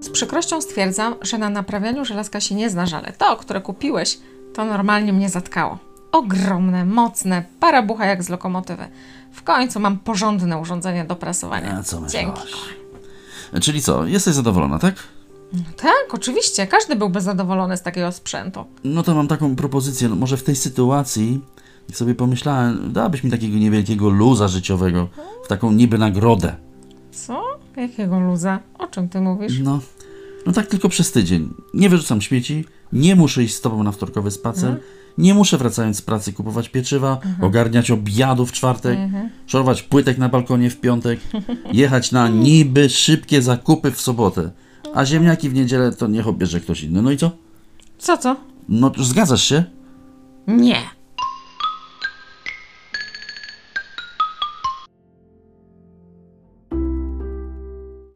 Z przykrością stwierdzam, że na naprawianiu żelazka się nie znasz, ale to, które kupiłeś, to normalnie mnie zatkało. Ogromne, mocne, parabucha jak z lokomotywy. W końcu mam porządne urządzenie do prasowania. A co Dzięki. myślałaś? Czyli co, jesteś zadowolona, tak? Tak, oczywiście. Każdy byłby zadowolony z takiego sprzętu. No to mam taką propozycję, no może w tej sytuacji, sobie pomyślałem, dałabyś mi takiego niewielkiego luza życiowego, w taką niby nagrodę. Co? Jakiego luza? O czym ty mówisz? No, no tak tylko przez tydzień. Nie wyrzucam śmieci, nie muszę iść z tobą na wtorkowy spacer, nie muszę wracając z pracy kupować pieczywa, ogarniać obiadu w czwartek, szorować płytek na balkonie w piątek, jechać na niby szybkie zakupy w sobotę, a ziemniaki w niedzielę to niech obierze ktoś inny. No i co? Co, co? No zgadzasz się? Nie.